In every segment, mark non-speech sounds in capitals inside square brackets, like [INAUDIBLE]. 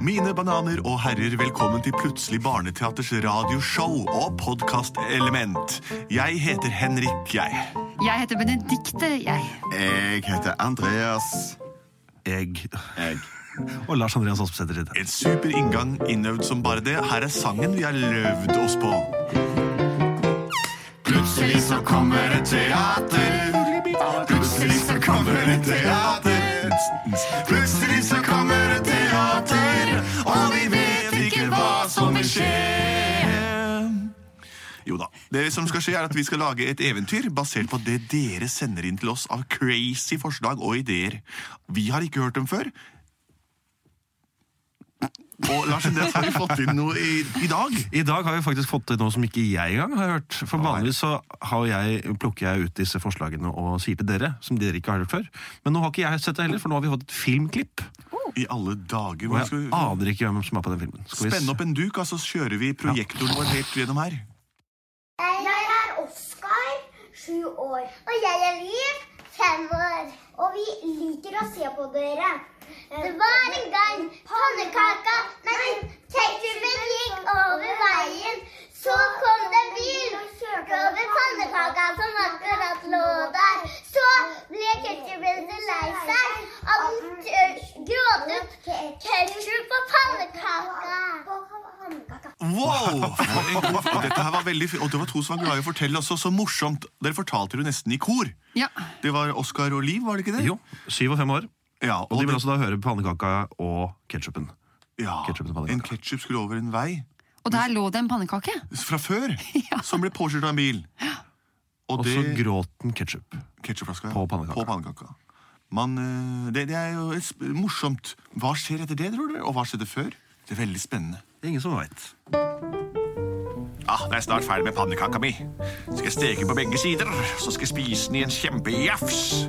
Mine bananer og herrer, velkommen til Plutselig barneteaters radioshow og podkastelement. Jeg heter Henrik, jeg. Jeg heter Benedikte, jeg. Jeg heter Andreas. Jeg Jeg. og Lars Andreas Aspesæter. En super inngang innøvd som bare det. Her er sangen vi har løvd oss på. Det som skal skje er at Vi skal lage et eventyr basert på det dere sender inn til oss av crazy forslag og ideer. Vi har ikke hørt dem før. Og Lars det har vi fått inn noe i, i dag? I dag har vi faktisk fått inn noe som ikke jeg engang har hørt. For vanligvis så har jeg, plukker jeg ut disse forslagene og sier til dere, som dere ikke har hørt før. Men nå har ikke jeg sett det heller, for nå har vi fått et filmklipp. I alle dager. Og jeg aner ikke hvem som er på den filmen. Skal vi spenne opp en duk, og så kjører vi projektoren vår helt gjennom her? Sju år. Og jeg er Liv, fem år. Og vi liker å se på dere. Det var en gang pannekaka, men ketchupen gikk over veien. Så kom det bil Wow! En god, og dette her var veldig. Og det var to som var glad i å fortelle også. Så morsomt. Dere fortalte jo nesten i kor. Ja. Det var Oskar og Liv, var det ikke det? Jo, syv og fem år. Ja, Og de vil det- altså da høre pannekaka og ketsjupen. ja, ketchupen. En ketsjup skulle over en vei Og der lå det en pannekake. fra før, [LAUGHS] som ble påkjørt av en bil. Og, Og så gråt den ketsjup. Ketchupflaska ja. På pannekaka. På pannekaka. Man, eh, det, det er jo morsomt. Hva skjer etter det, tror dere? Og hva skjedde før? Det er veldig spennende. Det er ingen som veit. Ah, det er snart ferdig med pannekaka mi. Skal jeg steke på begge sider, så skal jeg spise den i en kjempejafs.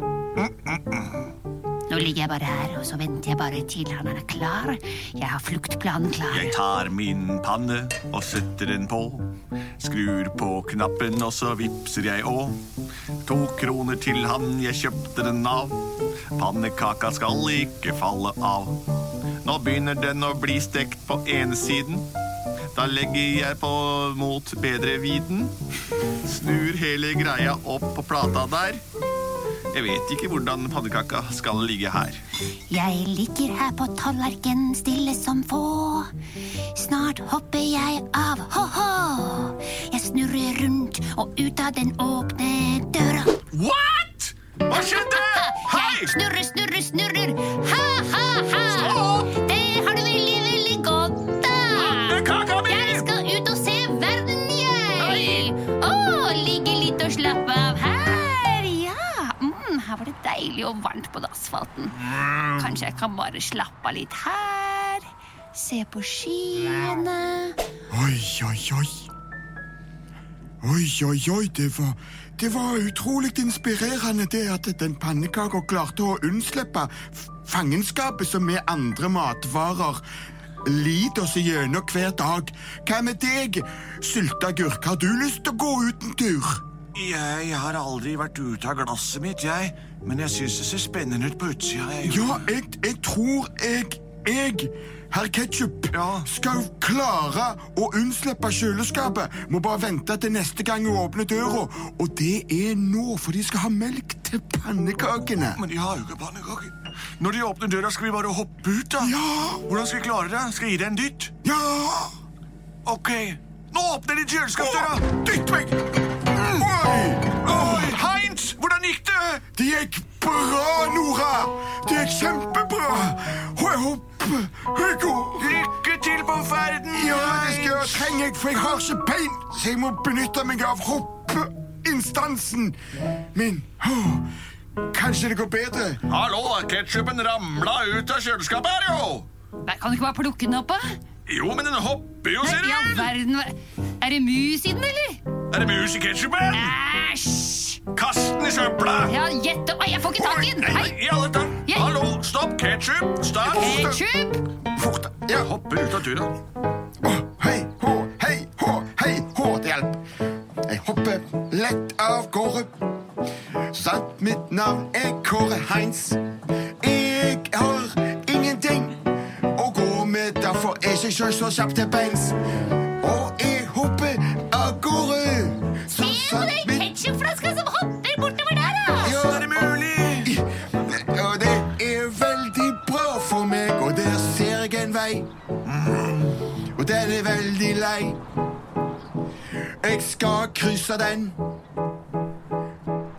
Nå ligger jeg bare her, og så venter jeg bare til han er klar. Jeg har fluktplanen klar. Jeg tar min panne og setter den på. Skrur på knappen, og så vipser jeg òg. To kroner til han jeg kjøpte den av. Pannekaka skal ikke falle av. Nå begynner den å bli stekt på ene siden. Da legger jeg på mot bedre viden. Snur hele greia opp på plata der. Jeg vet ikke hvordan pannekaka skal ligge her. Jeg ligger her på tallerken stille som få. Snart hopper jeg av, ho-ho. Jeg snurrer rundt og ut av den åpne døra. What?! Hva skjedde? Hei! Jeg snurrer, snurrer, snurrer. Ha, deilig og varmt på asfalten. Kanskje jeg kan bare slappe av litt her. Se på skyene. Oi, oi, oi. Oi, oi, oi, det var, det var utrolig inspirerende det at den pannekaka klarte å unnslippe fangenskapet som vi andre matvarer lider oss gjennom hver dag. Hva med deg, sylteagurk? Har du lyst til å gå ut en tur? Jeg har aldri vært ute av glasset mitt, jeg. Men jeg syns det ser spennende ut på utsida. jeg. Ja, jeg, jeg tror jeg, jeg, herr Ketchup, Ja. skal klare å unnslippe kjøleskapet. Må bare vente til neste gang hun åpner døra. Og det er nå, for de skal ha melk til pannekakene. Men de har jo ikke pannekaker. Når de åpner døra, skal vi bare hoppe ut, da. Ja, Hvordan skal vi klare det? Skal jeg gi deg en dytt? ja! Ok. Nå åpner de kjøleskapsdøra! Dytt meg! Oi! Oi, Heinz, hvordan gikk det? Det gikk bra, Nora! Det gikk kjempebra! Og jeg håper jeg går. Lykke til på ferden. Ja, det skal jeg trenger jeg, for jeg har ikke bein, så jeg må benytte meg av hoppeinstansen min. Kanskje det går bedre? Hallo, ketsjupen ramla ut av kjøleskapet her, jo. Nei, Kan du ikke bare plukke den opp, da? Jo, men den hopper jo, ser du. verden, Er det mus i den, eller? Er det mus i ketsjupen? Æsj! Kast den i søpla. Ja, gjett Oi, jeg får ikke tak i den! Hei! i alle dager. Hallo, stopp, ketsjup. Stopp. Ketchup! Fort. Jeg Hopper ut av turen. Oh, hei, hå, hei, hå, hei, hå, til hjelp. Jeg hopper lett av gårde. Sant, mitt navn er Kåre Heinz. Jeg har ingenting å gå med derfor er jeg ikke så kjapp til beins. Den er veldig lei. Jeg skal krysse den.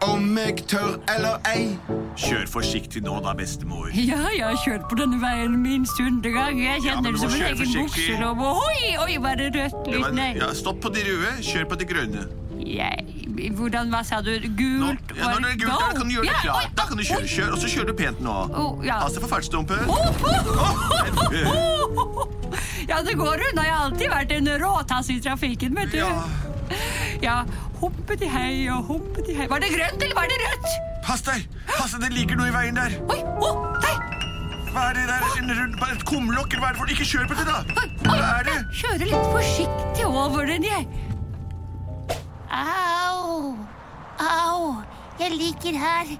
Om jeg tør eller ei. Kjør forsiktig nå, da, bestemor. [LAUGHS] Ja, jeg har kjørt på denne veien minst hundre ganger. Jeg kjenner ja, det som en egen bukselomme. Oi, oi, var det rødt Litt, Nei. ja, stopp på de røde, kjør på de grønne. Jeg, hvordan, hva sa du? Nå, Gult? ja, når det er gult, da kan du gjøre det klart. Da kan du kjøre. Kjør, og så kjører du pent nå. Ja. Pass deg for opp. Ja, det går unna. Jeg har alltid vært en råtass i trafikken, vet du. Ja. Ja, Humpeti hei og humpeti hei. Var det grønt, eller var det rødt? Pass deg! Pass deg, det ligger noe i veien der. Oi, å, nei, Hva er det der? En rund, et kumlokk, hva er det for? Ikke kjør på det, da! Hva er det? Kjører litt forsiktig over den, jeg. Au, au, jeg ligger her.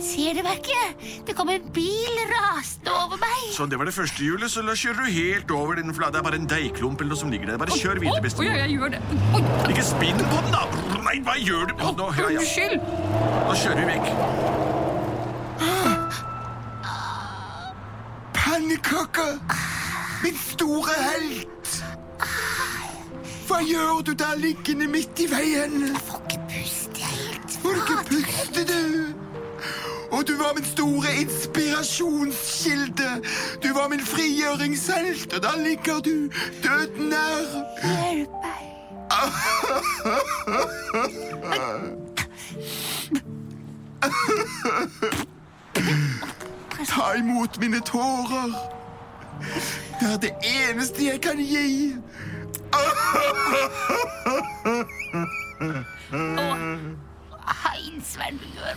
Ser du meg ikke? Det kom en bil rasende over meg. Sånn, det var det første hjulet, så da kjører du helt over den flate. Det er bare en deigklump eller noe som ligger der. Bare kjør videre, Oi, oi, bestemor. jeg gjør det. Oi, Ikke spinn på den, da! Nei, hva gjør du? Nå, ja, ja. unnskyld. Nå kjører vi vekk. Pannekaker! Min store helt! Hva gjør du der liggende midt i veien? Får ikke puste, jeg er helt Får ikke puste, du? Og du var min store inspirasjonskilde. Du var min frigjøringshelt, og da ligger du døden nær. Hjelp meg. Ta imot mine tårer. Det er det eneste jeg kan gi. Heinz, hva er du gjør?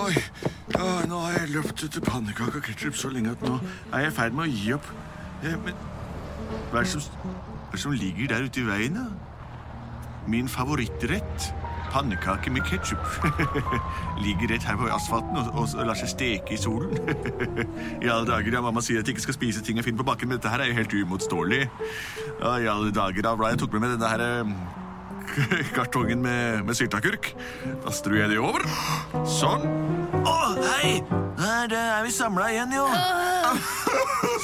Oi, nå har jeg løpt etter pannekaker og ketsjup så lenge at nå er jeg i ferd med å gi opp. Ja, men hva er, som, som ligger der ute i veien, da? Min favorittrett. Pannekake med ketsjup. [LAUGHS] ligger rett her på asfalten og, og, og lar seg steke i solen. [LAUGHS] I alle dager, ja, Mamma sier at jeg ikke skal spise ting jeg finner på bakken, men dette her er jo helt uimotståelig. Ja, I alle dager, da jeg tok med meg denne her eh, [LAUGHS] kartongen med, med sylteagurk. Da strør jeg det over. Sånn. Å, hei! Her er vi samla igjen, jo.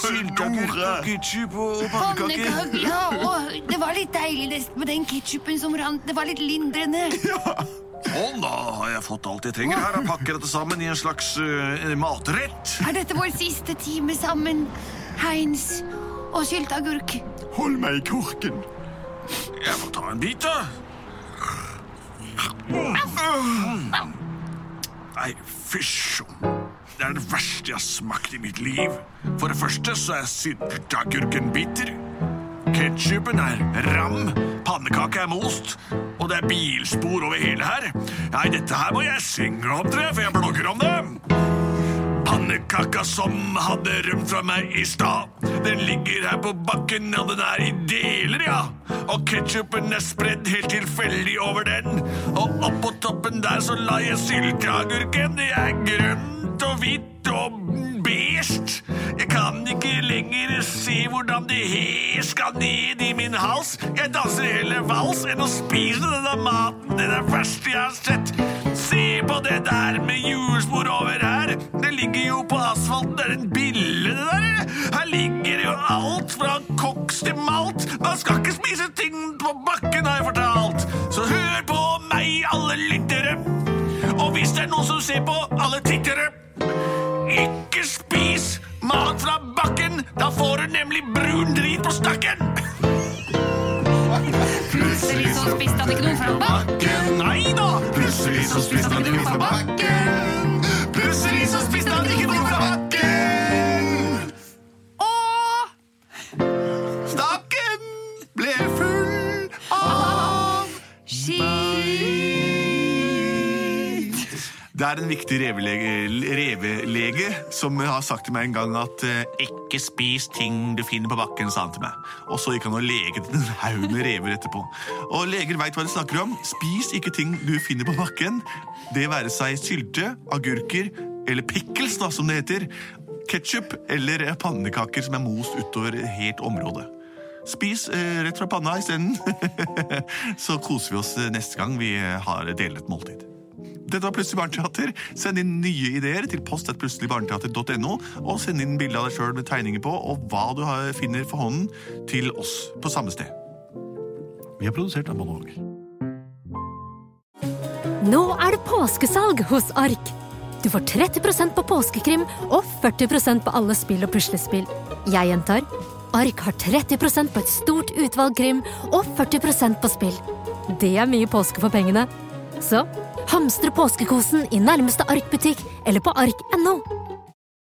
Sylteagurk og ketsjup og pannekaker. Ja, og det var litt deilig nesten med den ketsjupen som rant. Det var litt lindrende. Sånn, da har jeg fått alt jeg trenger her. Jeg pakker dette sammen i en slags uh, matrett. Er dette vår siste time sammen, Heinz og sylteagurk? Hold meg i korken. Jeg får ta en bit, da. Nei, fysj. Det er det verste jeg har smakt i mitt liv. For det første så er sylteagurken bitter. Ketsjupen er ram, pannekake er most, og det er bilspor over hele her. Nei, dette her må jeg synge om, tror jeg, for jeg blogger om det. Pannekaka som hadde rømt fra meg i stad. Den ligger her på bakken, og den er i deler, ja. Og ketsjupen er spredd helt tilfeldig over den. Og oppå toppen der så la jeg sylteagurken. Det er grønt og hvitt og beige. Jeg kan ikke lenger se hvordan det her skal ned i min hals. Jeg danser heller vals enn å spise denne maten. Det er det verste jeg har sett. Se på det der med hjulspor over her. Det ligger jo på asfalten. Det er en bille, det der. Her ligger jo alt fra koks til malt. Man skal ikke spise ting på bakken, har jeg fortalt. Så hør på meg, alle lyttere. Og hvis det er noen som ser på, alle tittere. Ikke spis mat fra bakken. Da får du nemlig brun drit på stakken. Plutselig så spiste han ikke noe fra bakken. Nei da! Plutselig så spiste han ikke noe fra bakken. Er en viktig revelege, revelege som har sagt til meg en gang at eh, ikke spis ting du finner på bakken, sa han til meg. Og så gikk han og leget en haug med rever etterpå. Og leger veit hva de snakker om. Spis ikke ting du finner på bakken. Det være seg sylte, agurker eller pickles, da, som det heter. Ketsjup eller pannekaker som er most utover helt område. Spis eh, rett fra panna isteden. [LAUGHS] Så koser vi oss neste gang vi har delt et måltid. Dette var Plutselig barneteater. Send inn nye ideer til post.plutseligbarneteater.no, og send inn bilde av deg sjøl med tegninger på, og hva du finner for hånden, til oss på samme sted. Vi har produsert av Monolog. Nå er det påskesalg hos Ark. Du får 30% på påskekrim og 40% på alle spill og puslespill. Jeg gjentar Ark har 30% på et stort utvalg krim og 40% på spill. Det er mye påske for pengene. Så hamstre påskekosen i nærmeste Ark-butikk eller på ark.no.